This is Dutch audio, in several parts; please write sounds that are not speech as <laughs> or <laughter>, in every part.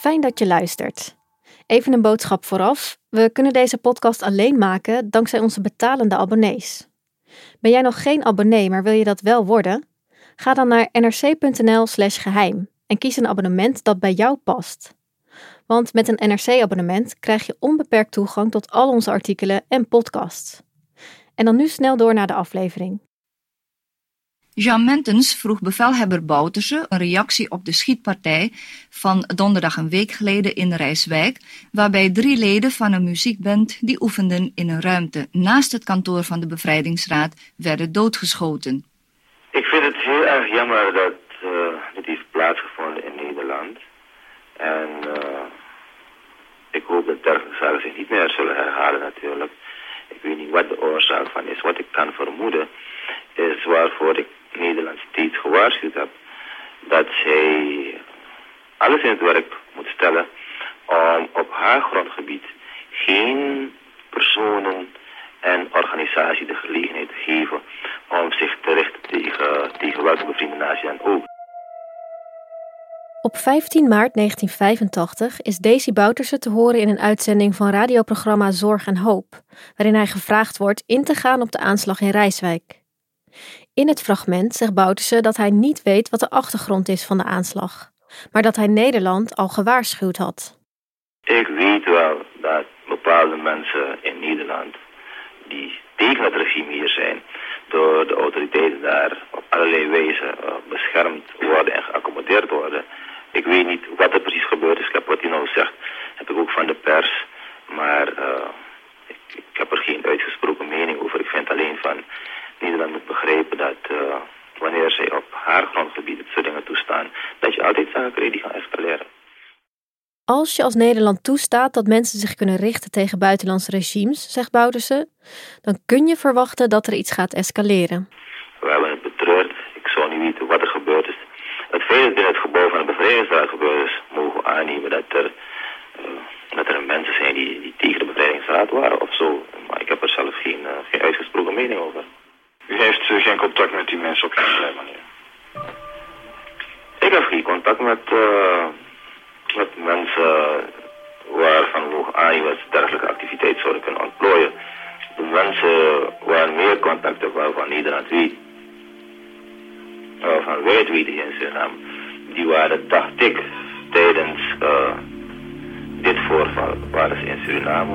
Fijn dat je luistert. Even een boodschap vooraf. We kunnen deze podcast alleen maken dankzij onze betalende abonnees. Ben jij nog geen abonnee, maar wil je dat wel worden? Ga dan naar nrc.nl/slash geheim en kies een abonnement dat bij jou past. Want met een NRC-abonnement krijg je onbeperkt toegang tot al onze artikelen en podcasts. En dan nu snel door naar de aflevering. Jean Mentens vroeg bevelhebber Bouterse een reactie op de schietpartij van donderdag een week geleden in Rijswijk, waarbij drie leden van een muziekband die oefenden in een ruimte naast het kantoor van de Bevrijdingsraad werden doodgeschoten. Ik vind het heel erg jammer dat dit heeft plaatsgevonden in Nederland. En uh, ik hoop dat dergelijke zaken zich niet meer zullen herhalen natuurlijk. Ik weet niet wat de oorzaak van is. Wat ik kan vermoeden is waarvoor ik Nederland steeds gewaarschuwd heb. Dat zij alles in het werk moet stellen om op haar grondgebied geen personen en organisatie de gelegenheid te geven om zich te richten tegen, tegen welke bevriende natie dan ook. Op 15 maart 1985 is Daisy Bouterse te horen in een uitzending van radioprogramma Zorg en Hoop, waarin hij gevraagd wordt in te gaan op de aanslag in Rijswijk. In het fragment zegt Bouterse dat hij niet weet wat de achtergrond is van de aanslag, maar dat hij Nederland al gewaarschuwd had. Ik weet wel dat bepaalde mensen in Nederland die tegen het regime hier zijn, door de autoriteiten daar op allerlei wijze uh, beschermd worden en geaccommodeerd worden. Ik weet niet wat er precies gebeurd is. Ik heb wat hij nou zegt, heb ik ook van de pers. Maar uh, ik, ik, heb er geen uitgesproken mening over. Ik vind alleen van Nederland moet begrijpen dat uh, wanneer zij op haar grondgebied het soort dingen toestaan, dat je altijd zaken krijgt die gaan escaleren. Als je als Nederland toestaat dat mensen zich kunnen richten tegen buitenlandse regimes, zegt Bouderse, dan kun je verwachten dat er iets gaat escaleren. We hebben het betreurd. Ik zou niet weten wat er gebeurd is. Het feit dat binnen het gebouw van de bevrijdingsraad gebeurd is, mogen we aannemen dat er, uh, dat er mensen zijn die, die tegen de bevrijdingsraad waren of zo. Maar ik heb er zelf geen, uh, geen uitgesproken mening over. U heeft uh, geen contact met die mensen op geen manier? Ik heb geen contact met met mensen waarvan we dat dergelijke activiteit zouden kunnen ontplooien. De mensen waar meer contact hebben waarvan Nederland weet, waarvan wij het weten in Suriname, die waren, dacht ik, tijdens uh, dit voorval waren ze in Suriname.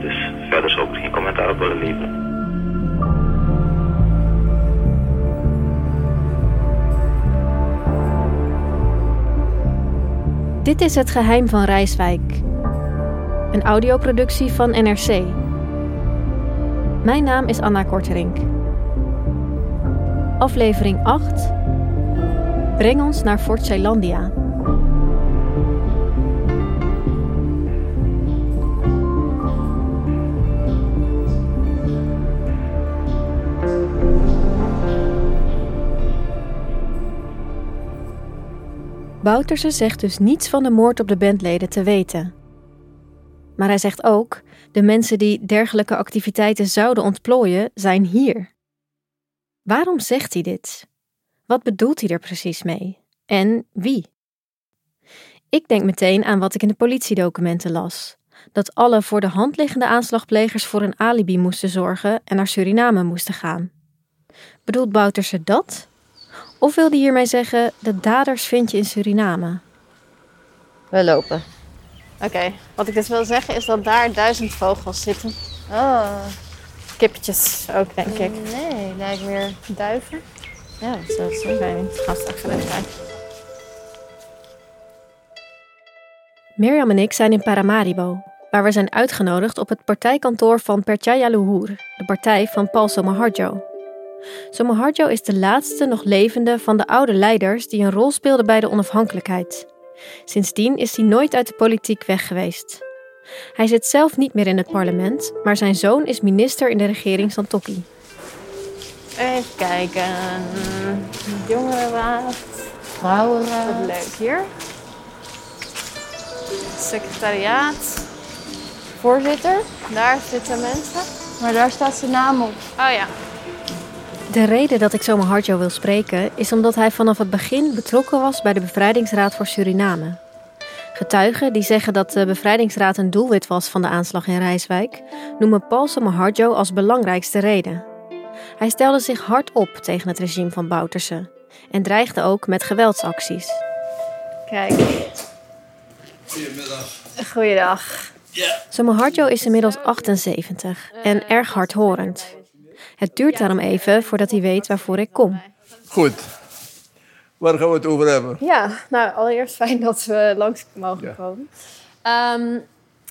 Dus verder zou ik geen commentaar op willen leveren. Dit is Het Geheim van Rijswijk. Een audioproductie van NRC. Mijn naam is Anna Korterink. Aflevering 8. Breng ons naar Fort Zeelandia. Bouterse zegt dus niets van de moord op de bandleden te weten. Maar hij zegt ook: de mensen die dergelijke activiteiten zouden ontplooien, zijn hier. Waarom zegt hij dit? Wat bedoelt hij er precies mee? En wie? Ik denk meteen aan wat ik in de politiedocumenten las: dat alle voor de hand liggende aanslagplegers voor een alibi moesten zorgen en naar Suriname moesten gaan. Bedoelt Bouterse dat? Of wilde hiermee zeggen, de daders vind je in Suriname? We lopen. Oké, wat ik dus wil zeggen is dat daar duizend vogels zitten. Oh. Kippetjes ook, denk ik. Nee, lijkt meer duiven. Ja, dat zou het zo zijn. Ik ga straks even kijken. Mirjam en ik zijn in Paramaribo, waar we zijn uitgenodigd op het partijkantoor van Percaya Luhur, de partij van Paul Somaharjo. Somoharjo is de laatste nog levende van de oude leiders die een rol speelden bij de onafhankelijkheid. Sindsdien is hij nooit uit de politiek weg geweest. Hij zit zelf niet meer in het parlement, maar zijn zoon is minister in de regering Santokki. Even kijken. Jongerenraad. Vrouwenraad. Wat leuk hier. Secretariaat. Voorzitter. Daar zitten mensen. Maar daar staat zijn naam op. Oh ja. De reden dat ik Somoharjo wil spreken is omdat hij vanaf het begin betrokken was bij de Bevrijdingsraad voor Suriname. Getuigen die zeggen dat de Bevrijdingsraad een doelwit was van de aanslag in Rijswijk, noemen Paul Somoharjo als belangrijkste reden. Hij stelde zich hard op tegen het regime van Bouterse en dreigde ook met geweldsacties. Kijk. Goedemiddag. Goeiedag. Somoharjo is inmiddels 78 en erg hardhorend. Het duurt daarom even voordat hij weet waarvoor ik kom. Goed. Waar gaan we het over hebben? Ja, nou allereerst fijn dat we langs mogen Ja. komen. Ehm,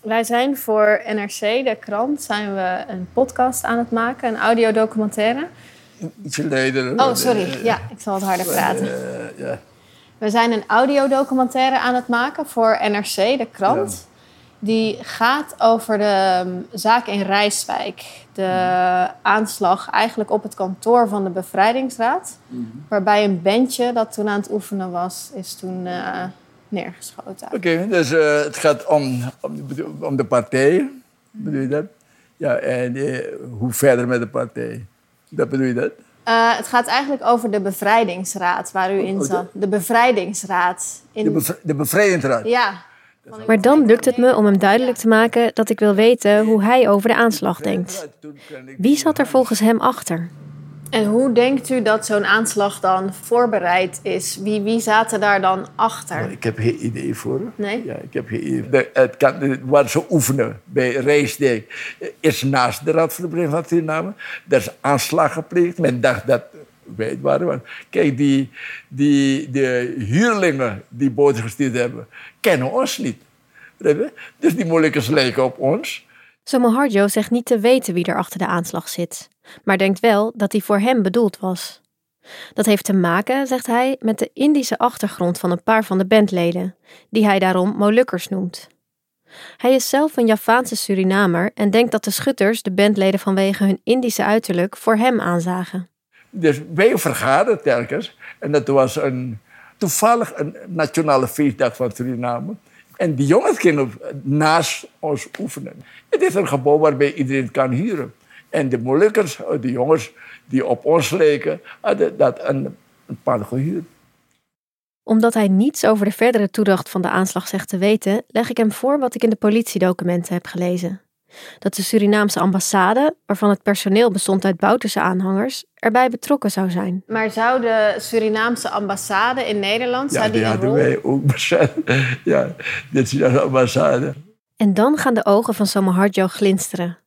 wij zijn voor NRC, de krant, zijn we een podcast aan het maken, een audiodocumentaire. Ietsje leider. Oh, sorry. Ja, ik zal wat harder praten. Eh, ja. We zijn een audiodocumentaire aan het maken voor NRC, de krant. Die gaat over de um, zaak in Rijswijk. De aanslag eigenlijk op het kantoor van de Bevrijdingsraad. Waarbij een bandje dat toen aan het oefenen was, is toen eh, neergeschoten. Oké, dus eh, het gaat om, om, de- om de partij. Bedoel je dat? Ja, en eh, hoe verder met de partij? Dat bedoel je dat? Het gaat eigenlijk over de Bevrijdingsraad waar u in Oh, zat. De Bevrijdingsraad. In... De, bev de bevrijdingsraad. Ja. Maar dan lukt het me om hem duidelijk te maken dat ik wil weten hoe hij over de aanslag denkt. Wie zat er volgens hem achter? En hoe denkt u dat zo'n aanslag dan voorbereid is? Wie, wie zaten daar dan achter? Ik heb geen idee voor. Nee? Ja, ik heb geen idee. De, het kan, waar ze oefenen bij Rijsdijk is naast de Raad voor de van Suriname. Daar is aanslag gepleegd. Men dacht dat wij het waren. Want kijk, die, die, de huurlingen die boten gestuurd hebben, kennen ons niet. Dus die moeilijkers lijken op ons. Somoharjo zegt niet te weten wie er achter de aanslag zit, maar denkt wel dat die voor hem bedoeld was. Dat heeft te maken, zegt hij, met de Indische achtergrond van een paar van de bandleden, die hij daarom Molukkers noemt. Hij is zelf een Javaanse Surinamer en denkt dat de schutters de bandleden vanwege hun Indische uiterlijk voor hem aanzagen. Dus wij vergaderden telkens. En dat was een, toevallig een nationale feestdag van Suriname. En die jongens gingen naast ons oefenen. Het is een gebouw waarbij iedereen kan huren. En de Molukkers, de jongens die op ons leken, hadden dat een, pand gehuurd. Omdat hij niets over de verdere toedracht van de aanslag zegt te weten, leg ik hem voor wat ik in de politiedocumenten heb gelezen. Dat de Surinaamse ambassade, waarvan het personeel bestond uit Bouterse aanhangers, erbij betrokken zou zijn. Maar zou de Surinaamse ambassade in Nederland... Ja, zou die hadden rol- wij ook bezet. <laughs> Ja, dit is de ambassade. En dan gaan de ogen van Somoharjo glinsteren.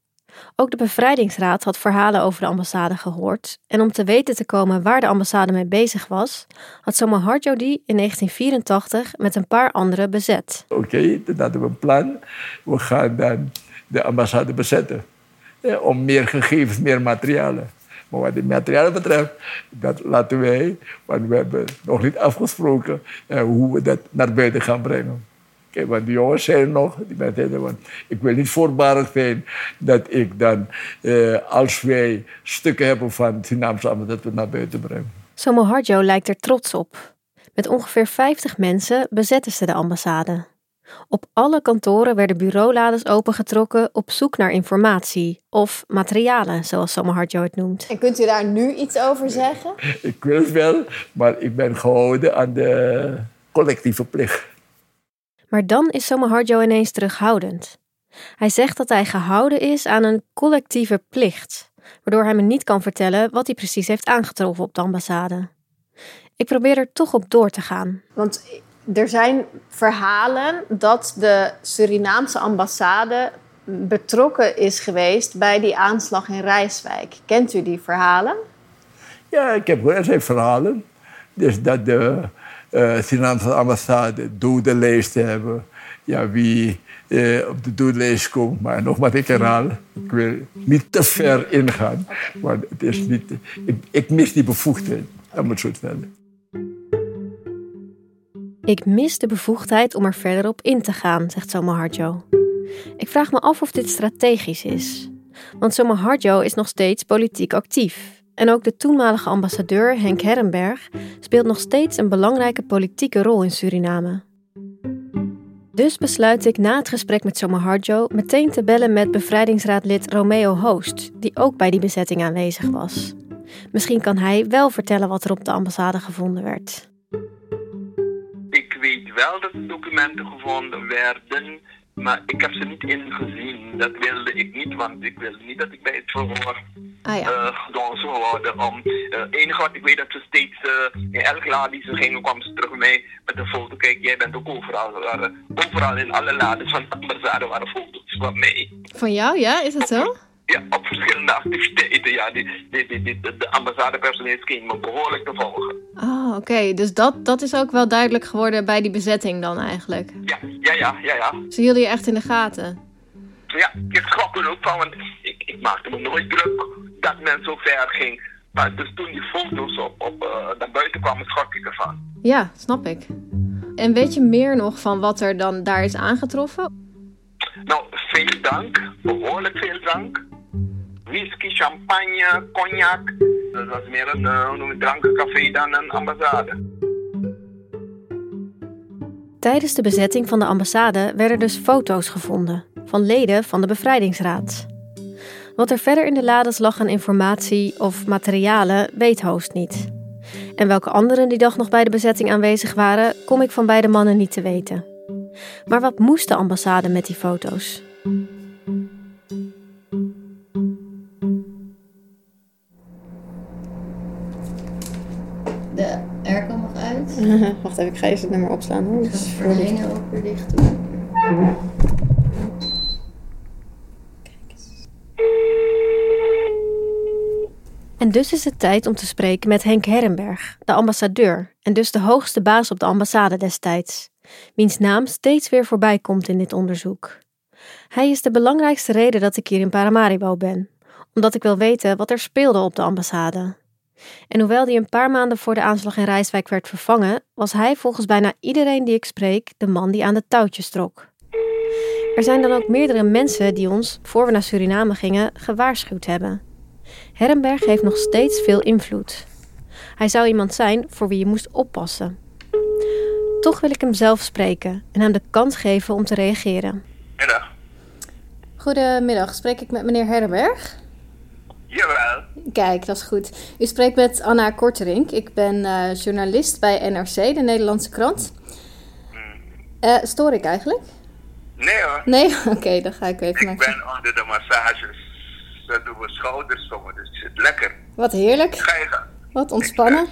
Ook de bevrijdingsraad had verhalen over de ambassade gehoord. En om te weten te komen waar de ambassade mee bezig was, had Somoharjo die in 1984 met een paar anderen bezet. Oké, dan hadden we een plan. We gaan dan de ambassade bezetten. Om meer gegevens, meer materialen. Maar wat die materialen betreft, dat laten wij, want we hebben nog niet afgesproken eh, hoe we dat naar buiten gaan brengen. Kijk, want die jongens zeiden nog, die mensen ik wil niet voorbarig zijn dat ik dan, eh, als wij stukken hebben van Surinaamse dat we naar buiten brengen. Somoharjo lijkt er trots op. Met ongeveer 50 mensen bezetten ze de ambassade. Op alle kantoren werden bureaulades opengetrokken op zoek naar informatie of materialen, zoals Somoharjo het noemt. En kunt u daar nu iets over zeggen? <laughs> Ik wil het wel, maar ik ben gehouden aan de collectieve plicht. Maar dan is Somoharjo ineens terughoudend. Hij zegt dat hij gehouden is aan een collectieve plicht, waardoor hij me niet kan vertellen wat hij precies heeft aangetroffen op de ambassade. Ik probeer er toch op door te gaan. Want er zijn verhalen dat de Surinaamse ambassade betrokken is geweest bij die aanslag in Rijswijk. Kent u die verhalen? Ja, ik heb gehoord, er zijn verhalen. Dus dat de uh, Surinaamse ambassade dodenlijsten hebben. Ja, wie eh, op de doellijst komt. Maar nogmaals, ik herhaal, ik wil niet te ver ingaan. Want het is niet, ik, mis die bevoegdheid, om het zo te stellen. Ik mis de bevoegdheid om er verder op in te gaan, zegt Soma Harjo. Ik vraag me af of dit strategisch is. Want Soma Harjo is nog steeds politiek actief. En ook de toenmalige ambassadeur Henk Herrenberg speelt nog steeds een belangrijke politieke rol in Suriname. Dus besluit ik na het gesprek met Soma Harjo meteen te bellen met bevrijdingsraadlid Romeo Hoost, die ook bij die bezetting aanwezig was. Misschien kan hij wel vertellen wat er op de ambassade gevonden werd. Wel dat de documenten gevonden werden, maar ik heb ze niet ingezien. Dat wilde ik niet, want ik wilde niet dat ik bij het verhoor Ah ja. uh, zou worden. Om, uh, enige wat ik weet dat ze steeds uh, in elke laad die ze gingen, kwam ze terug mee met een foto. Kijk, jij bent ook overal. Er waren, overal in alle laden van de ambassade waren foto's van mij. Van jou, ja? Is dat zo? Ja, op verschillende activiteiten. Ja, die, die, die, die, de ambassadepersoneel scheen me behoorlijk te volgen. Oh, oké. Okay. Dus dat, dat is ook wel duidelijk geworden bij die bezetting dan eigenlijk? Ja, ja, ja, ja. ja. Ze hielden je echt in de gaten? Ja, ik schrok er ook van, want ik, ik maakte me nooit druk dat men zo ver ging. Maar dus toen die foto's op, op, uh, naar buiten kwamen, schrok ik ervan. Ja, snap ik. En weet je meer nog van wat er dan daar is aangetroffen? Nou, veel dank. Behoorlijk veel dank. Whisky, champagne, cognac. Dat was meer een, een drankencafé dan een ambassade. Tijdens de bezetting van de ambassade werden dus foto's gevonden van leden van de Bevrijdingsraad. Wat er verder in de lades lag aan informatie of materialen, weet Hoost niet. En welke anderen die dag nog bij de bezetting aanwezig waren, kom ik van beide mannen niet te weten. Maar wat moest de ambassade met die foto's? De airco mag uit. <laughs> Wacht even, ik ga even het nummer opslaan hoor. Ik ga het gordijnen ook weer dicht doen. En dus is het tijd om te spreken met Henk Herrenberg, de ambassadeur en dus de hoogste baas op de ambassade destijds, wiens naam steeds weer voorbij komt in dit onderzoek. Hij is de belangrijkste reden dat ik hier in Paramaribo ben, omdat ik wil weten wat er speelde op de ambassade. En hoewel die een paar maanden voor de aanslag in Rijswijk werd vervangen, was hij volgens bijna iedereen die ik spreek de man die aan de touwtjes trok. Er zijn dan ook meerdere mensen die ons, voor we naar Suriname gingen, gewaarschuwd hebben. Herrenberg heeft nog steeds veel invloed. Hij zou iemand zijn voor wie je moest oppassen. Toch wil ik hem zelf spreken en hem de kans geven om te reageren. Middag. Goedemiddag, spreek ik met meneer Herrenberg? Jawel. Kijk, dat is goed. U spreekt met Anna Korterink. Ik ben uh, journalist bij NRC, de Nederlandse krant. Uh, stoor ik eigenlijk? Nee hoor. Nee? <laughs> Oké, okay, dan ga ik even ik naar... Ik ben onder de massages. Dat doen we schouders sommen, dus het zit lekker. Wat heerlijk. Ga je gaan. Wat ontspannen.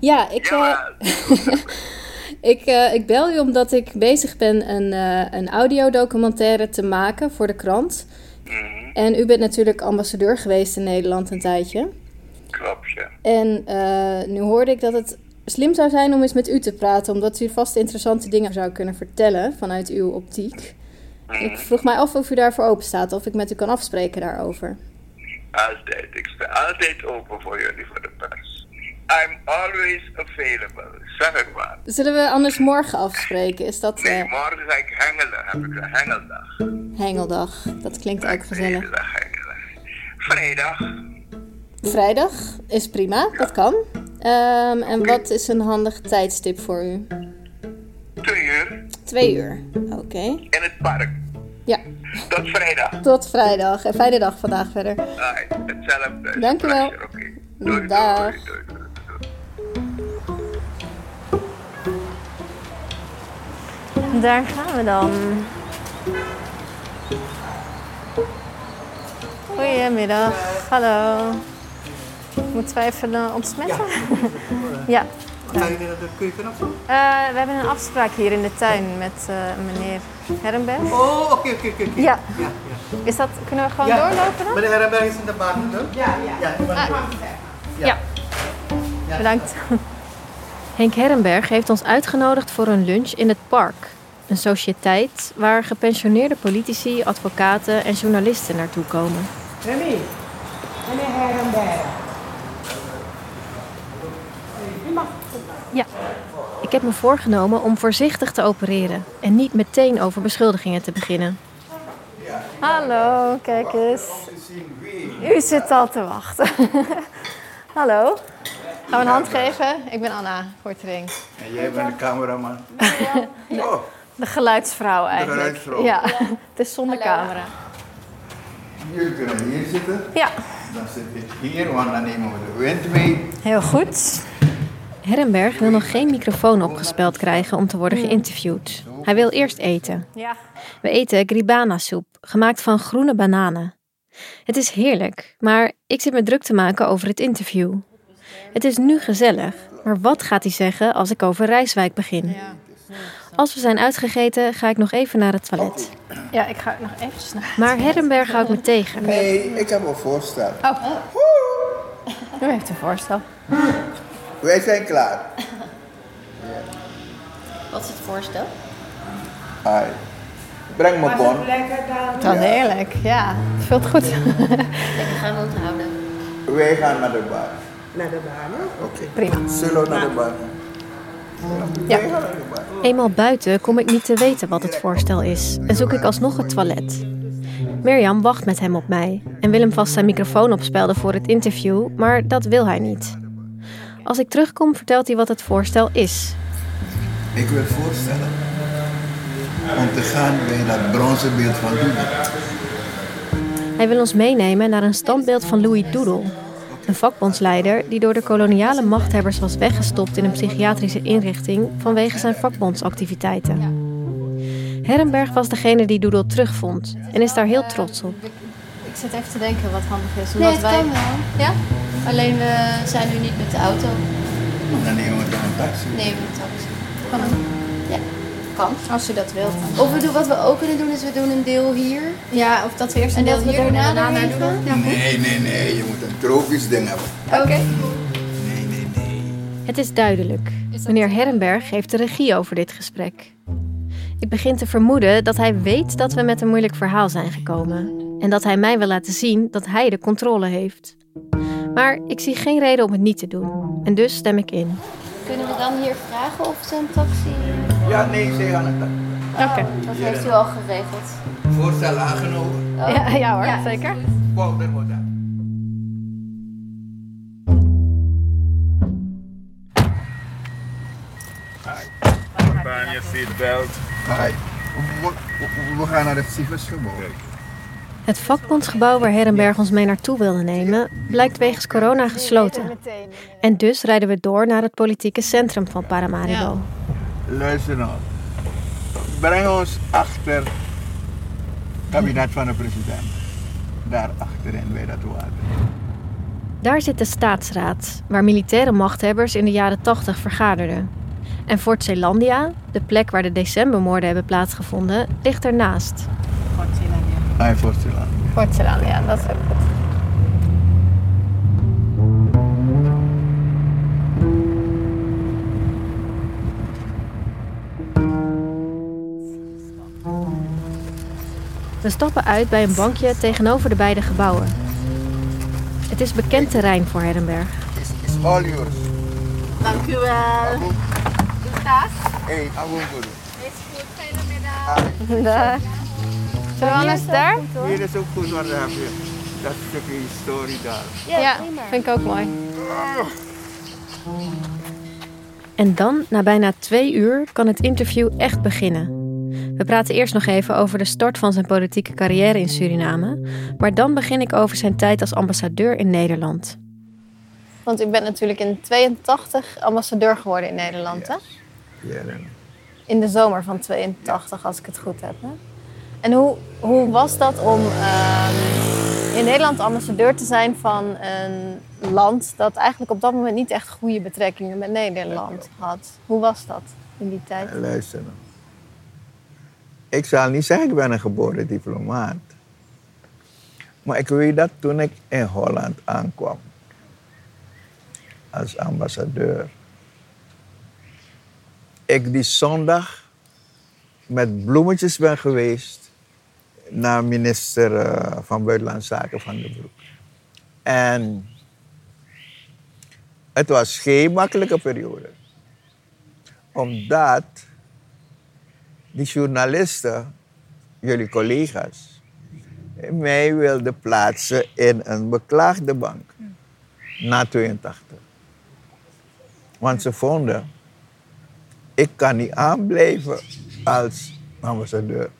Ja, ik... Ja, uh, <laughs> ik, uh, ik bel u omdat ik bezig ben een, uh, een audiodocumentaire te maken voor de krant. -hmm. En u bent natuurlijk ambassadeur geweest in Nederland een tijdje. Klopt, ja. En uh, nu hoorde ik dat het slim zou zijn om eens met u te praten, omdat u vast interessante dingen zou kunnen vertellen vanuit uw optiek. -hmm. Ik vroeg mij af of u daarvoor open staat, of ik met u kan afspreken daarover. Altijd. Ik sta altijd open voor jullie, voor de pers. I'm always available. Zeg ik maar. Zullen we anders morgen afspreken? Is dat... Nee, morgen ga ik hengelen. Heb ik een hengeldag. Hengeldag. Dat klinkt ook gezellig. Vrijdag hengelen. Vrijdag. Vrijdag is prima. Dat kan. Um, en wat is een handig tijdstip voor u? Twee uur. Twee uur. Oké. Okay. In het park. Ja. Tot vrijdag. Tot vrijdag. En fijne dag vandaag verder. Ai, hetzelfde. Dank u. Oké. Okay. Doei, doei, doei. Daar gaan we dan. Goedemiddag. Hallo. Moeten wij even uh, ontsmetten? Ja. <laughs> Ga je de keuken of zo? Uh, we hebben een afspraak hier in de tuin met uh, meneer Herrenberg. Oh, oké, okay, oké, okay, oké. Ja. ja, ja. Is dat, kunnen we gewoon ja. doorlopen dan? Meneer Herrenberg is in de baan, hè? Ja, ja. ja, Ah, ja. ja. Bedankt. Henk Herrenberg heeft ons uitgenodigd voor een lunch in het park. Een sociëteit waar gepensioneerde politici, advocaten en journalisten naartoe komen. Remy, meneer Herenberg. Ja, ik heb me voorgenomen om voorzichtig te opereren en niet meteen over beschuldigingen te beginnen. Hallo, kijk eens. U zit al te wachten. <laughs> Hallo. Gaan we een hand geven? Ik ben Anna Kortering. En jij bent de cameraman. Oh, De geluidsvrouw eigenlijk. geluidsvrouw. Ja, <laughs> het is zonder camera. jullie kunnen hier zitten. Ja. Dan zit ik hier, want dan nemen we de wind mee. Heel goed. Herrenberg wil nog geen microfoon opgespeld krijgen om te worden geïnterviewd. Hij wil eerst eten. Ja. We eten gribana-soep, gemaakt van groene bananen. Het is heerlijk, maar ik zit me druk te maken over het interview. Het is nu gezellig, maar wat gaat hij zeggen als ik over Rijswijk begin? Als we zijn uitgegeten, ga ik nog even naar het toilet. Ja, ik ga nog even snel. Maar Herrenberg houdt me tegen. Nee, ik heb een voorstel. Oh. U heeft een voorstel. Wij zijn klaar. Wat is het voorstel? Hi. Breng me bon. Het was heerlijk, ja. Het vult goed. Lekker gaan we onthouden. Wij gaan naar de bar. Naar de baan. Oké. Prima. Zullen we naar de bar? Ja. Eenmaal buiten kom ik niet te weten wat het voorstel is en zoek ik alsnog het toilet. Mirjam wacht met hem op mij en wil hem vast zijn microfoon opspelden voor het interview, maar dat wil hij niet. Als ik terugkom, vertelt hij wat het voorstel is. Ik wil voorstellen om te gaan bij dat bronzen beeld van Doedel. Hij wil ons meenemen naar een standbeeld van Louis Doedel, een vakbondsleider die door de koloniale machthebbers was weggestopt in een psychiatrische inrichting vanwege zijn vakbondsactiviteiten. Herrenberg was degene die Doedel terugvond en is daar heel trots op. Ik zit even te denken wat handig is. Nee, Omdat het wij... kan wel. Ja? Alleen we zijn nu niet met de auto. Dan nemen we toch een taxi. Nee, met de taxi. Kan? Ja, kan. Als u dat wilt. Of we doen, wat we ook kunnen doen, is we doen een deel hier. Ja, of dat we eerst En een deel hier en daarna doen. Nee, nee, nee. Je moet een tropisch ding hebben. Oké. Nee, nee, nee. Het is duidelijk. Meneer Herrenberg heeft de regie over dit gesprek. Ik begin te vermoeden dat hij weet dat we met een moeilijk verhaal zijn gekomen. En dat hij mij wil laten zien dat hij de controle heeft. Maar ik zie geen reden om het niet te doen. En dus stem ik in. Kunnen we dan hier vragen of ze een taxi... Ja, nee, ze gaan het taxi. Oké. Dat heeft u al geregeld. Voorstel aangenomen. Ja, ja hoor, Ja. zeker. Powder wordt dat. Je seatbelt. Hi. We gaan naar het Sieversgebouw. Het vakbondsgebouw waar Herrenberg ons mee naartoe wilde nemen, blijkt wegens corona gesloten. En dus rijden we door naar het politieke centrum van Paramaribo. Luister nou. Breng ons achter het kabinet van de president. Daar achterin bij dat water. Daar zit de staatsraad, waar militaire machthebbers in de jaren 80 vergaderden. En Fort Zeelandia, de plek waar de decembermoorden hebben plaatsgevonden, ligt ernaast. Hij voorstellen. Portselaan, ja, dat is ook goed. We stappen uit bij een bankje tegenover de beide gebouwen. Het is bekend terrein voor Herrenberg. All yours. Dank u wel. Graag. Hey, Abonguru. Daar. Zullen we anders daar? Hier is ook goed, dan heb je dat stukje historie daar. Ja, vind ik ook mooi. En dan, na bijna twee uur, kan het interview echt beginnen. We praten eerst nog even over de start van zijn politieke carrière in Suriname, maar dan begin ik over zijn tijd als ambassadeur in Nederland. Want u bent natuurlijk in 82 ambassadeur geworden in Nederland, hè? Ja. In de zomer van 82, als ik het goed heb. Hè? En hoe, hoe was dat om ehm, in Nederland ambassadeur te zijn van een land dat eigenlijk op dat moment niet echt goede betrekkingen met Nederland had? Hoe was dat in die tijd? Luister nou. Ik zal niet zeggen, ik ben een geboren diplomaat. Maar ik weet dat toen ik in Holland aankwam, als ambassadeur, ik die zondag met bloemetjes ben geweest naar minister eh, van Buitenlandse Zaken van de Broek. En het was geen makkelijke periode. Omdat die journalisten, jullie collega's, mij wilden plaatsen in een beklaagde bank. Na 82. Want ze vonden, ik kan niet aanblijven als ambassadeur.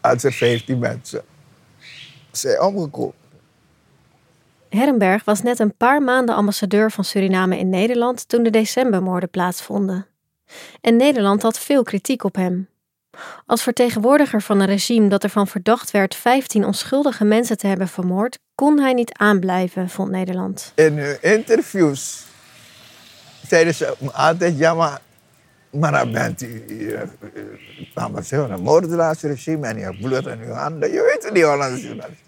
Als er 15 mensen zijn omgekomen. Herrenberg was net een paar maanden ambassadeur van Suriname in Nederland toen de decembermoorden plaatsvonden. En Nederland had veel kritiek op hem. Als vertegenwoordiger van een regime dat ervan verdacht werd 15 onschuldige mensen te hebben vermoord, kon hij niet aanblijven, vond Nederland. In hun interviews zeiden ze altijd, ja maar, maar dan bent u uh, ambassadeur, een moordenaarsregime en je hebt bloed in uw handen. Je weet het niet, Hollandse journalisten.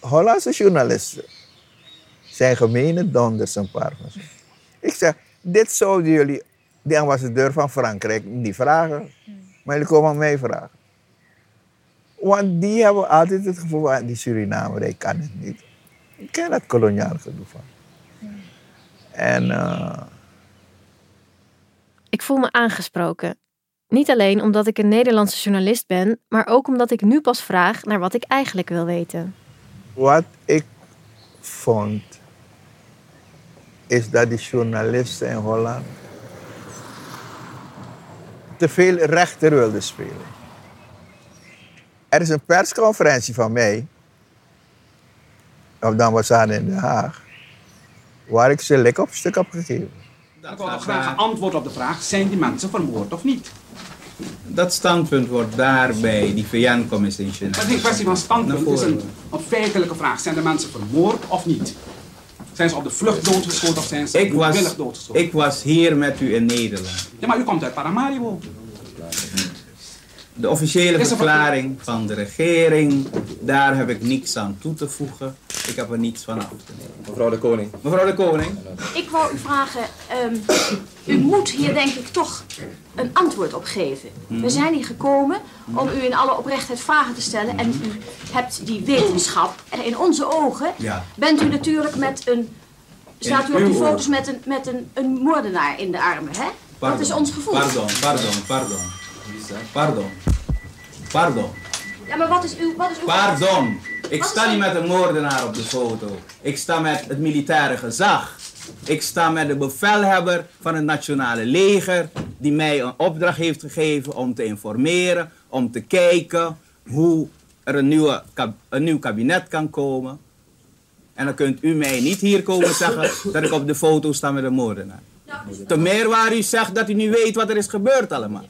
Hollandse journalisten zijn gemene donders, een paar van ze. Ik zeg, dit zouden jullie, de ambassadeur van Frankrijk, niet vragen. Maar jullie komen aan mij vragen. Want die hebben altijd het gevoel van, die Surinamer, ik kan het niet. Ik ken dat koloniaal gedoe van. En uh, Ik voel me aangesproken. Niet alleen omdat ik een Nederlandse journalist ben, maar ook omdat ik nu pas vraag naar wat ik eigenlijk wil weten. wat ik vond, is dat die journalisten in Holland te veel rechter wilden spelen. Er is een persconferentie van mij op de ambassade in Den Haag, waar ik ze lik op stuk heb gegeven. Ik wil graag een antwoord op de vraag: zijn die mensen vermoord of niet? Dat standpunt wordt daar bij die VN-commissie. Het is niet een kwestie van standpunt, het is een, een feitelijke vraag. Zijn de mensen vermoord of niet? Zijn ze op de vlucht doodgeschoten of zijn ze Ik was, doodgeschoten? ik was hier met u in Nederland. Ja, maar u komt uit Paramaribo. De officiële er- verklaring van de regering, daar heb ik niks aan toe te voegen. Ik heb er niets van af te nemen. Mevrouw de Koning. Mevrouw de Koning. Ik wou u vragen, ehm, u moet hier denk ik toch een antwoord op geven. We zijn hier gekomen om u in alle oprechtheid vragen te stellen en u hebt die wetenschap. En in onze ogen Ja. bent u natuurlijk met een, staat u op die foto's met een, met een, een moordenaar in de armen, hè? Dat is ons gevoel. Pardon, pardon, pardon. Pardon. Pardon. Ja, maar wat is uw... Wat is uw Pardon. Ik sta niet met een moordenaar op de foto. Ik sta met het militaire gezag. Ik sta met de bevelhebber van het nationale leger, die mij een opdracht heeft gegeven om te informeren, om te kijken hoe er een, nieuwe, een nieuw kabinet kan komen. En dan kunt u mij niet hier komen zeggen dat ik op de foto sta met een moordenaar. Te meer waar u zegt dat u niet weet wat er is gebeurd allemaal.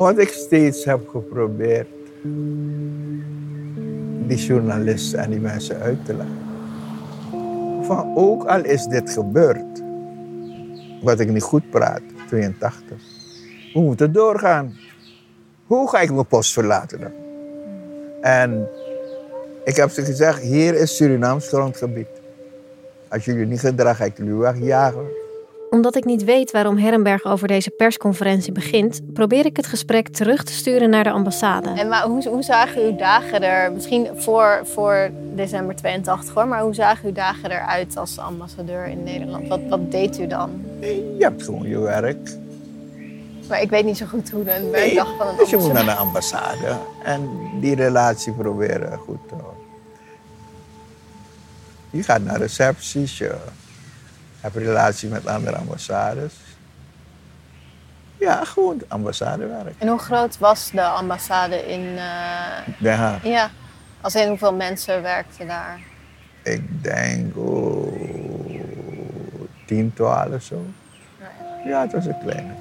Wat ik steeds heb geprobeerd, die journalisten en die mensen uit te leggen. Van ook al is dit gebeurd, wat ik niet goed praat, 82. We moeten doorgaan. Hoe ga ik mijn post verlaten dan? En ik heb ze gezegd, hier is Surinaams grondgebied. Als jullie niet gedragen, ga ik jullie wegjagen. Omdat ik niet weet waarom Herrenberg over deze persconferentie begint, probeer ik het gesprek terug te sturen naar de ambassade. En maar hoe, hoe zagen uw dagen er, misschien voor, voor december 82 hoor, maar hoe zagen uw dagen eruit als ambassadeur in Nederland? Wat, wat deed u dan? Je hebt gewoon je werk. Maar ik weet niet zo goed hoe de Nee, werkdag van een dus je moet naar de ambassade en die relatie proberen goed te houden. Je gaat naar recepties, je een relatie met andere ambassades. Ja, gewoon ambassadewerk. En hoe groot was de ambassade in... eh, Den Haag. Ja, als in hoeveel mensen werkten daar? Ik denk oh, 10, 12 zo. Ja, het was een kleine.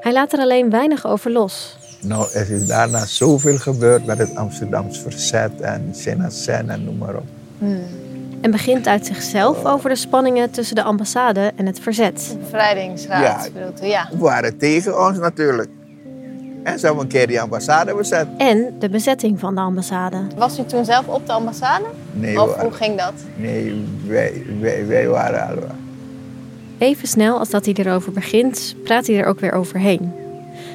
Hij laat er alleen weinig over los. Nou, er is daarna zoveel gebeurd met het Amsterdams verzet en Senacen en noem maar op. En begint uit zichzelf over de spanningen tussen de ambassade en het verzet. Bevrijdingsraad Ja. bedoelt u? Ja. Waren tegen ons natuurlijk. En hebben een keer die ambassade bezet. En de bezetting van de ambassade. Was u toen zelf op de ambassade? Nee of hoor. hoe ging dat? Nee, wij, wij, wij waren al Even snel als dat hij erover begint, praat hij er ook weer overheen.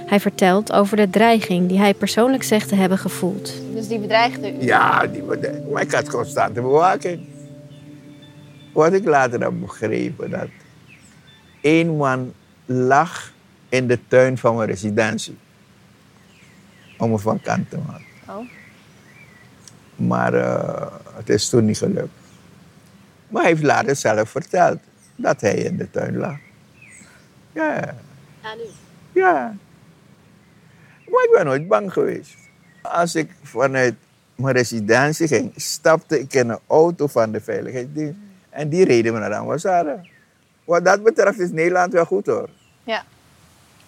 Hij vertelt over de dreiging die hij persoonlijk zegt te hebben gevoeld. Dus die bedreigde u? Ja, die bedreigde. Maar ik had constante bewaking. Wat ik later heb begrepen, dat één man lag in de tuin van mijn residentie. Om me van kant te maken. Oh. Maar uh, het is toen niet gelukt. Maar hij heeft later zelf verteld dat hij in de tuin lag. Ja. U? Ja. Maar ik ben nooit bang geweest. Als ik vanuit mijn residentie ging, stapte ik in een auto van de veiligheidsdienst. En die reden me naar de ambassade. Wat dat betreft is Nederland wel goed hoor. Ja.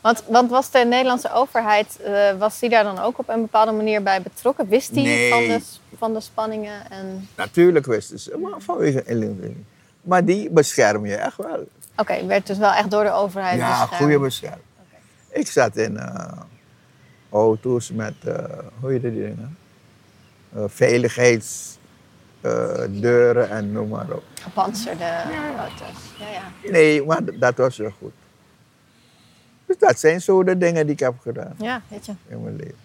Want, want was de Nederlandse overheid, uh, was die daar dan ook op een bepaalde manier bij betrokken? Wist die Nee. van, de, van de spanningen? En... Natuurlijk wisten ze, maar vanwege inlichting. Maar die bescherm je echt wel. Oké, werd dus wel echt door de overheid Ja, beschermd. goede bescherming. Ik zat in eh, auto's met, eh, hoe heet die dingen? Eh, veiligheidsdeuren en noem maar op. Gepantserde auto's. Ja, ja. Nee, maar dat was wel goed. Dus dat zijn zo de dingen die ik heb gedaan Ja, weet je. in mijn leven.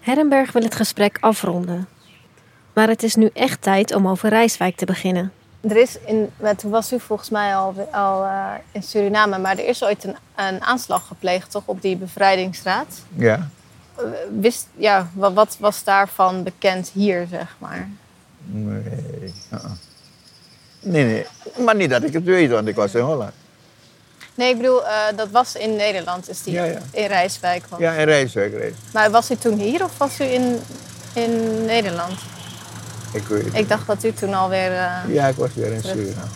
Herrenberg wil het gesprek afronden. Maar het is nu echt tijd om over Rijswijk te beginnen. Er is in, met, toen was u volgens mij al, al eh, in Suriname, maar er is ooit een, een aanslag gepleegd, toch, op die bevrijdingsraad? Ja. Eh, Wist, ja, wat, wat was daarvan bekend hier, zeg maar? Nee. Nee, nee. Maar niet dat ik het weet, want ik was in Holland. Nee, ik bedoel, eh, dat was in Nederland, is die Ja, ja. in Rijswijk. was. Ja, in Rijswijk, Rijswijk. Maar was u toen hier of was u in, in Nederland? Ik weet het. Ik dacht dat u toen alweer... eh Ja, ik was weer in Suriname.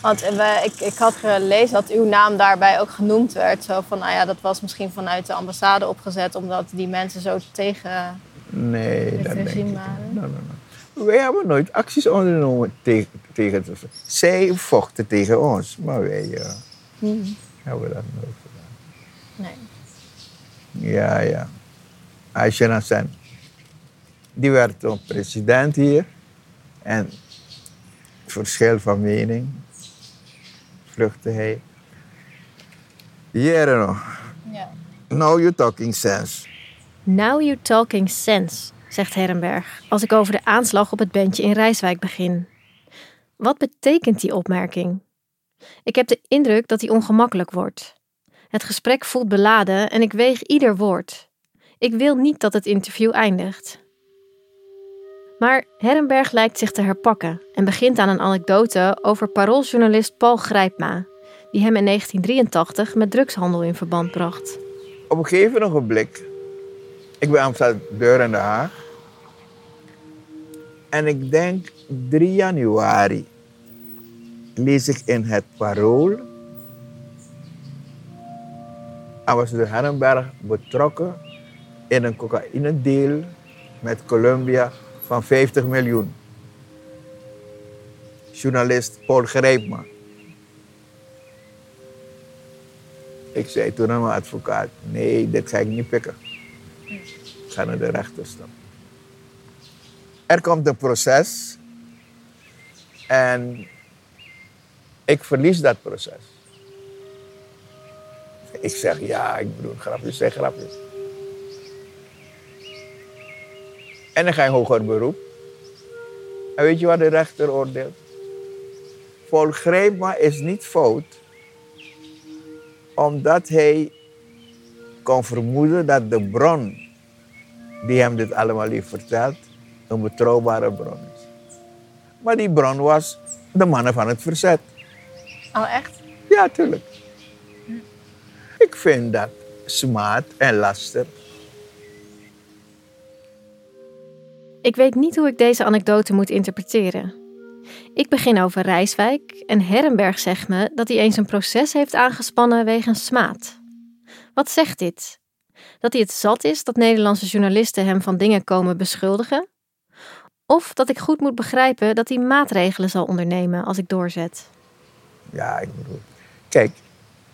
Want eh, ik, ik had gelezen dat uw naam daarbij ook genoemd werd. Zo van, nou ja, dat was misschien vanuit de ambassade opgezet... omdat die mensen zo tegen Nee, het dat denk ik regime niet. waren. No, no, no. Wij hebben nooit acties ondernomen tegen, tegen ze. Zij vochten tegen ons, maar wij eh, Hmm. hebben dat nooit gedaan. Nee. Ja, ja. Aisha Hassan. Die werd toen president hier. En verschil van mening vluchtte hij. Hier nog. Ja. Now you talking sense. Now you talking sense, zegt Herrenberg als ik over de aanslag op het bandje in Rijswijk begin. Wat betekent die opmerking? Ik heb de indruk dat die ongemakkelijk wordt. Het gesprek voelt beladen en ik weeg ieder woord. Ik wil niet dat het interview eindigt. Maar Herrenberg lijkt zich te herpakken en begint aan een anekdote over parooljournalist Paul Grijpma, die hem in 1983 met drugshandel in verband bracht. Op een gegeven ogenblik, ik ben ambassadeur in Den Haag. En ik denk 3 januari lees ik in het Parool. Ambassadeur Herrenberg betrokken in een cocaïne-deal met Colombia van 50 miljoen. Journalist Paul Grijpma. Ik zei toen aan mijn advocaat, nee, dit ga ik niet pikken. Ik ga naar de rechter stappen. Er komt een proces en ik verlies dat proces. Ik zeg ja, ik bedoel grapjes, zeg grapjes. En dan ga je hoger beroep. En weet je wat de rechter oordeelt? Paul Grijpma is niet fout omdat hij kon vermoeden dat de bron die hem dit allemaal heeft verteld, een betrouwbare bron is. Maar die bron was de mannen van het verzet. Oh, echt? Ja, tuurlijk. Ik vind dat smaad en laster. Ik weet niet hoe ik deze anekdote moet interpreteren. Ik begin over Rijswijk en Herrenberg zegt me dat hij eens een proces heeft aangespannen wegens smaad. Wat zegt dit? Dat hij het zat is dat Nederlandse journalisten hem van dingen komen beschuldigen? Of dat ik goed moet begrijpen dat hij maatregelen zal ondernemen als ik doorzet? Ja, ik bedoel. Kijk,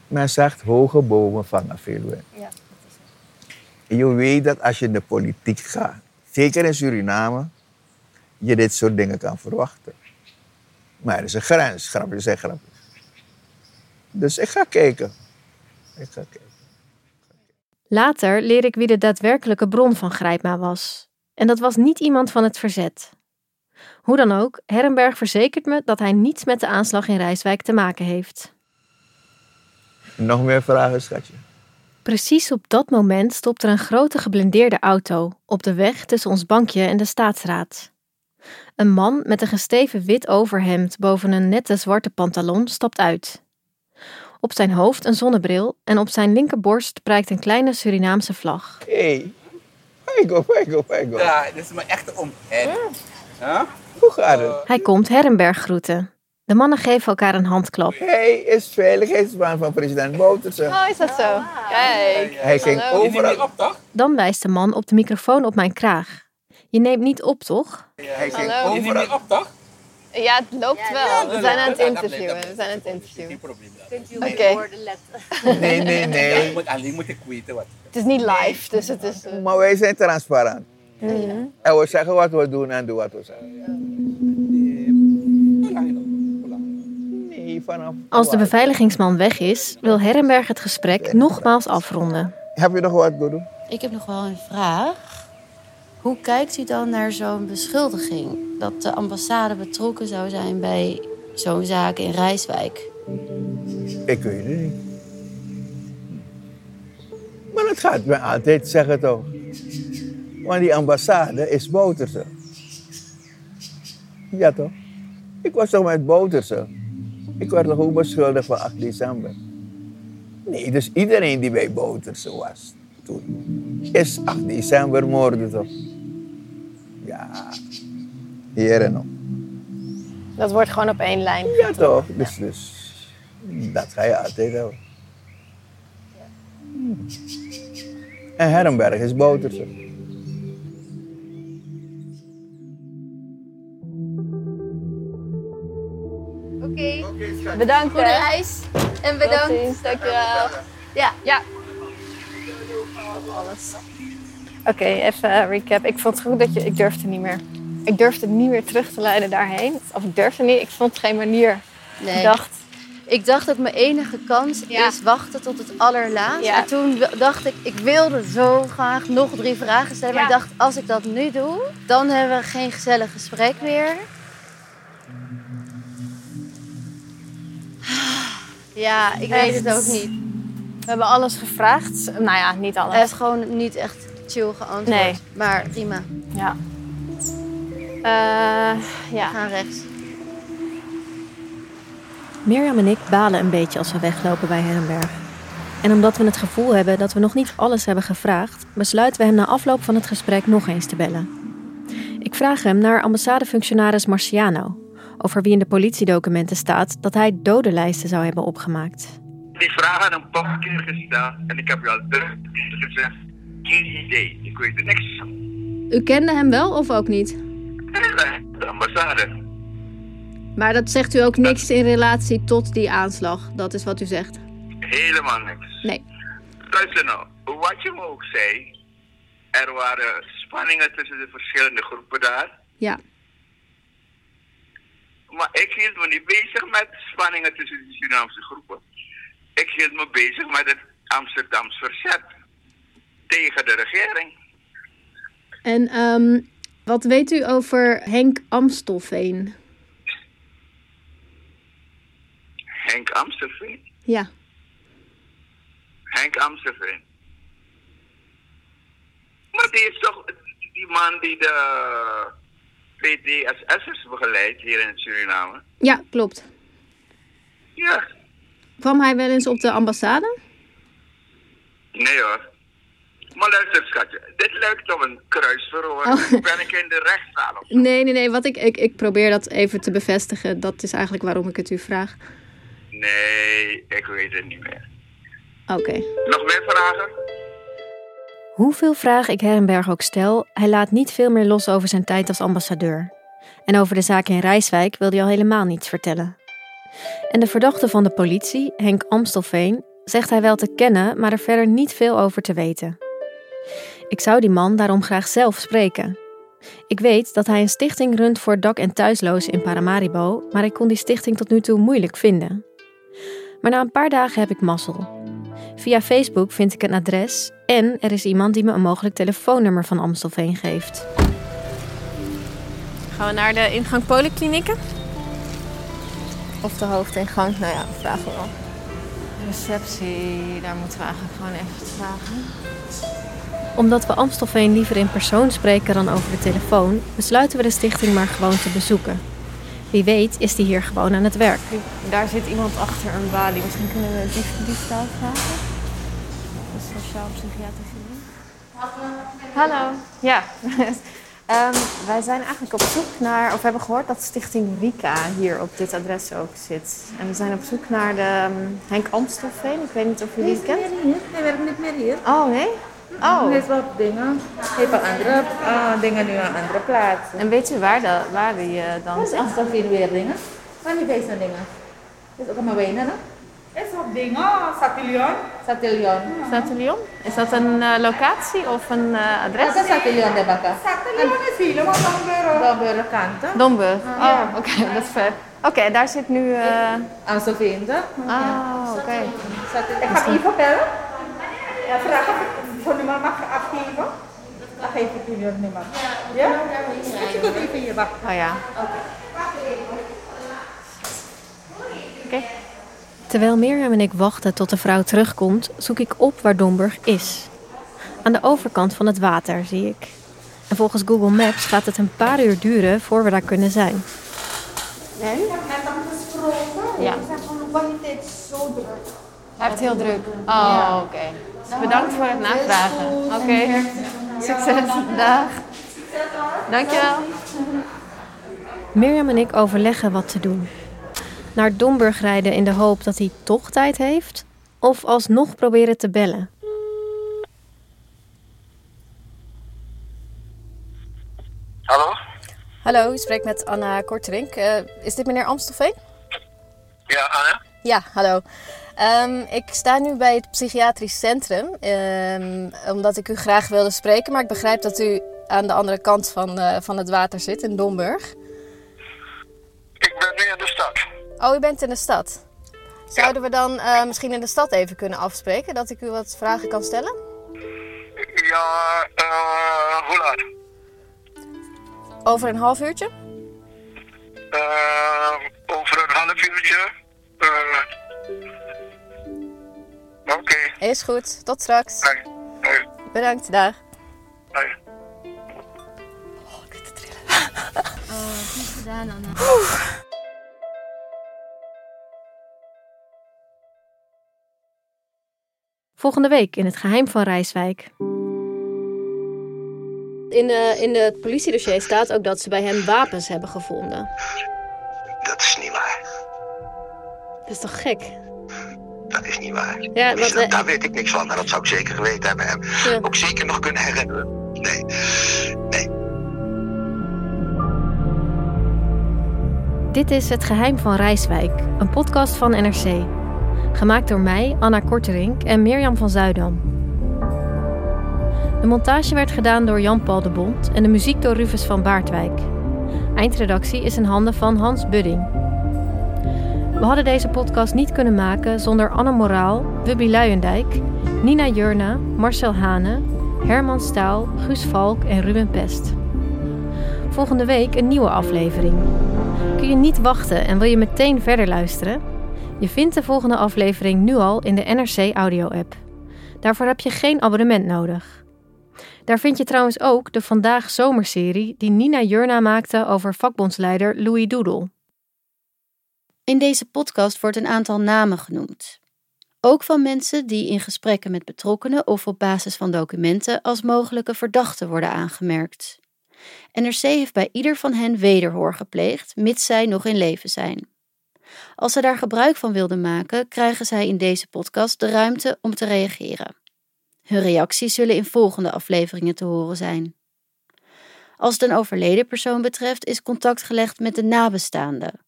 men zegt hoge bomen vangen veel wind. Ja. Je weet dat als je in de politiek gaat, zeker in Suriname, je dit soort dingen kan verwachten. Maar er is een grens, grapjes zijn grapjes. Dus ik ga kijken. Ik ga kijken. Later leer ik wie de daadwerkelijke bron van Grijpma was. En dat was niet iemand van het verzet. Hoe dan ook, Herrenberg verzekert me dat hij niets met de aanslag in Rijswijk te maken heeft. Nog meer vragen, schatje? Precies op dat moment stopt er een grote geblindeerde auto op de weg tussen ons bankje en de staatsraad. Een man met een gesteven wit overhemd boven een nette zwarte pantalon stapt uit. Op zijn hoofd een zonnebril en op zijn linkerborst prijkt een kleine Surinaamse vlag. Hey. Fego, fego, fego. Ja, dit is mijn echte oom. Ja? Hoe gaat het? Hij komt Herrenberg groeten. De mannen geven elkaar een handklap. Hij is veiligheidsman van president Bouterse. Oh, is dat zo? Kijk. Hij ging Hallo. overal... Dan wijst de man op de microfoon op mijn kraag. Je neemt niet op, toch? Hij ging Hallo. Je neemt overal... op, toch? Ja, het loopt wel. We zijn aan het interviewen. We zijn aan het interviewen. Kunt u Oké. okay. woorden letten? Nee, nee, nee. moet, alleen moet ik weten wat. Het is niet live, dus het is... eh, Maar wij zijn transparant. En we zeggen wat we doen en doen wat we zeggen. Nee, vanaf... Als de beveiligingsman weg is, wil Herrenberg het gesprek nogmaals afronden. Heb je nog wat, Godo? Ik heb nog wel een vraag. Hoe kijkt u dan naar zo'n beschuldiging dat de ambassade betrokken zou zijn bij zo'n zaak in Rijswijk? Ik weet het niet. Het gaat me altijd zeggen toch. Want die ambassade is Bouterse. Ja toch? Ik was toch met Bouterse. Ik werd toch ook beschuldigd van 8 december. Nee, dus iedereen die bij Bouterse was toen, is 8 december moorden toch? Ja, hier en nog. Dat wordt gewoon op één lijn. Ja toch? Dus, dus dat ga je altijd hebben. En Herrenberg is Bouterse. Oké. Bedankt, Goede hè. reis. En bedankt. Dankjewel. Ja. Ja. Alles. Oké, even recap. Ik vond het goed dat je... Ik durfde niet meer. Ik durfde niet meer terug te leiden daarheen. Of ik durfde niet. Ik vond geen manier. Nee. Ik dacht... Ik dacht dat mijn enige kans Ja. is wachten tot het allerlaatst. Ja. En toen dacht ik, ik wilde zo graag nog drie vragen stellen. Maar ik dacht, als ik dat nu doe, dan hebben we geen gezellig gesprek meer. Ja, ik weet het ook niet. We hebben alles gevraagd. Nou ja, niet alles. Hij heeft gewoon niet echt chill geantwoord. Nee. Maar prima. Ja. Eh, ja. Gaan rechts. Mirjam en ik balen een beetje als we weglopen bij Herrenberg. En omdat we het gevoel hebben dat we nog niet alles hebben gevraagd, besluiten we hem na afloop van het gesprek nog eens te bellen. Ik vraag hem naar ambassadefunctionaris Marciano, over wie in de politiedocumenten staat dat hij dodenlijsten zou hebben opgemaakt. Die vraag had een paar keer gesteld en ik heb je al keer gezegd, geen idee, ik weet er niks van. U kende hem wel of ook niet? De ambassade. Maar dat zegt u ook niks in relatie tot die aanslag. Dat is wat u zegt. Helemaal niks. Nee. Luister nou, wat je me ook zei, er waren spanningen tussen de verschillende groepen daar. Ja. Maar ik hield me niet bezig met spanningen tussen de Surinaamse groepen. Ik hield me bezig met het Amsterdams verzet tegen de regering. En ehm, wat weet u over Henk Amstelveen? Henk Amstelveen. Ja. Henk Amstelveen. Maar die is toch die man die de PDSS'ers begeleidt hier in Suriname? Ja, klopt. Ja. Kwam hij wel eens op de ambassade? Nee hoor. Maar luister schatje, dit lijkt op een kruisverhoor. Oh. Ben ik in de rechtszaal of Nee, nee, nee. Wat ik, ik, ik probeer dat even te bevestigen. Dat is eigenlijk waarom ik het u vraag. Nee, ik weet het niet meer. Oké. Nog meer vragen? Hoeveel vragen ik Herrenberg ook stel, hij laat niet veel meer los over zijn tijd als ambassadeur. En over de zaak in Rijswijk wil hij al helemaal niets vertellen. En de verdachte van de politie, Henk Amstelveen, zegt hij wel te kennen, maar er verder niet veel over te weten. Ik zou die man daarom graag zelf spreken. Ik weet dat hij een stichting runt voor dak- en thuislozen in Paramaribo, maar ik kon die stichting tot nu toe moeilijk vinden. Maar na een paar dagen heb ik mazzel. Via Facebook vind ik een adres en er is iemand die me een mogelijk telefoonnummer van Amstelveen geeft. Gaan we naar de ingang polyklinieken? Of de hoofdingang? Nou ja, vragen we wel. Receptie, daar moeten we eigenlijk gewoon even vragen. Omdat we Amstelveen liever in persoon spreken dan over de telefoon, besluiten we de stichting maar gewoon te bezoeken. Wie weet is die hier gewoon aan het werk. Daar zit iemand achter een balie. Misschien kunnen we die, die staan vragen. De sociaal-psychiatrische dienst. Hallo. Ja. <laughs> Ehm, wij zijn eigenlijk op zoek naar, of we hebben gehoord dat Stichting Rika hier op dit adres ook zit. En we zijn op zoek naar de ehm, Henk Amstelveen. Ik weet niet of jullie het kennen. Hij werkt niet meer hier. Oh, nee? Oh. Hij heeft wat dingen. Hij heeft wat andere ah, dingen nu aan andere plaatsen. En weet u waar, de, waar die eh, dan Dat is weer dingen. Waar niet deze dingen? Dat is ook allemaal wijnen, hè? Is wat dingen, Satillion. Satillion. Satelion? Is dat een eh, locatie of een eh, adres? Dat is Satillion de Bakker. Satillion is helemaal Domburg. kant, hè? Domburg. Oh, Ja. oké, <laughs> dat is ver. Oké, daar zit nu... eh Amstelveen, hè? Ah, oké. Ik ga even bellen. Ja, vraag of ik voor nummer mag afgeven. Dan geef ik u het nummer. Ja? Ik zit even hier, wacht. Oh ja. Oké. Terwijl Mirjam en ik wachten tot de vrouw terugkomt, zoek ik op waar Domburg is. Aan de overkant van het water, zie ik. En volgens Google Maps gaat het een paar uur duren voor we daar kunnen zijn. En? Ik heb net hem gesproken. Ja. Ik zeg van, je dit zo druk? Hij heeft heel druk. Oh, oké. Dus bedankt voor het navragen. Oké. Succes. Dag. Dankjewel. Mirjam en ik overleggen wat te doen. Naar Domburg rijden in de hoop dat hij toch tijd heeft? Of alsnog proberen te bellen? Hallo? Hallo, u spreekt met Anna Korterink. Eh, is dit meneer Amstelveen? Ja, Anne? Ja, hallo. Ehm, ik sta nu bij het psychiatrisch centrum, ehm, omdat ik u graag wilde spreken. Maar ik begrijp dat u aan de andere kant van, eh, van het water zit, in Domburg. Ik ben nu in de stad. Oh, u bent in de stad. Zouden we dan eh, misschien in de stad even kunnen afspreken, dat ik u wat vragen kan stellen? Ja, eh, hoe laat? Over een half uurtje? Over een half uurtje. Oké. Is goed, tot straks. Hoi. Bedankt, dag. Hoi. Oh, goed gedaan, Anna. Volgende week in het geheim van Rijswijk. In, de, in het politiedossier staat ook dat ze bij hem wapens hebben gevonden. Dat is niet waar. Dat is toch gek? Dat is niet waar. Ja, Dus wat, dat- eh, daar weet ik niks van. En dat zou ik zeker geweten hebben. En Ja. ook zeker nog kunnen herinneren. Nee. Nee. Dit is Het Geheim van Rijswijk, een podcast van NRC. Gemaakt door mij, Anna Korterink en Mirjam van Zuidam. De montage werd gedaan door Jan-Paul de Bond en de muziek door Rufus van Baardwijk. Eindredactie is in handen van Hans Budding. We hadden deze podcast niet kunnen maken zonder Anne Moraal, Wubby Luijendijk, Nina Jurna, Marcel Hane, Herman Staal, Guus Valk en Ruben Pest. Volgende week een nieuwe aflevering. Kun je niet wachten en wil je meteen verder luisteren? Je vindt de volgende aflevering nu al in de NRC Audio-app. Daarvoor heb je geen abonnement nodig. Daar vind je trouwens ook de Vandaag Zomerserie die Nina Jurna maakte over vakbondsleider Louis Doedel. In deze podcast wordt een aantal namen genoemd. Ook van mensen die in gesprekken met betrokkenen of op basis van documenten als mogelijke verdachten worden aangemerkt. NRC heeft bij ieder van hen wederhoor gepleegd, mits zij nog in leven zijn. Als ze daar gebruik van wilden maken, krijgen zij in deze podcast de ruimte om te reageren. Hun reacties zullen in volgende afleveringen te horen zijn. Als het een overleden persoon betreft, is contact gelegd met de nabestaanden.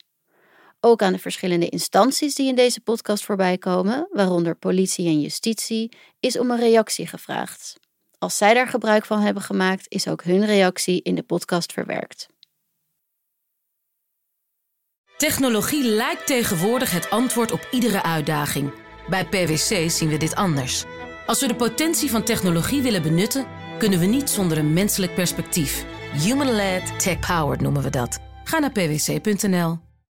Ook aan de verschillende instanties die in deze podcast voorbij komen, waaronder politie en justitie, is om een reactie gevraagd. Als zij daar gebruik van hebben gemaakt, is ook hun reactie in de podcast verwerkt. Technologie lijkt tegenwoordig het antwoord op iedere uitdaging. Bij PwC zien we dit anders. Als we de potentie van technologie willen benutten, kunnen we niet zonder een menselijk perspectief. Human-led, tech-powered noemen we dat. Ga naar pwc.nl.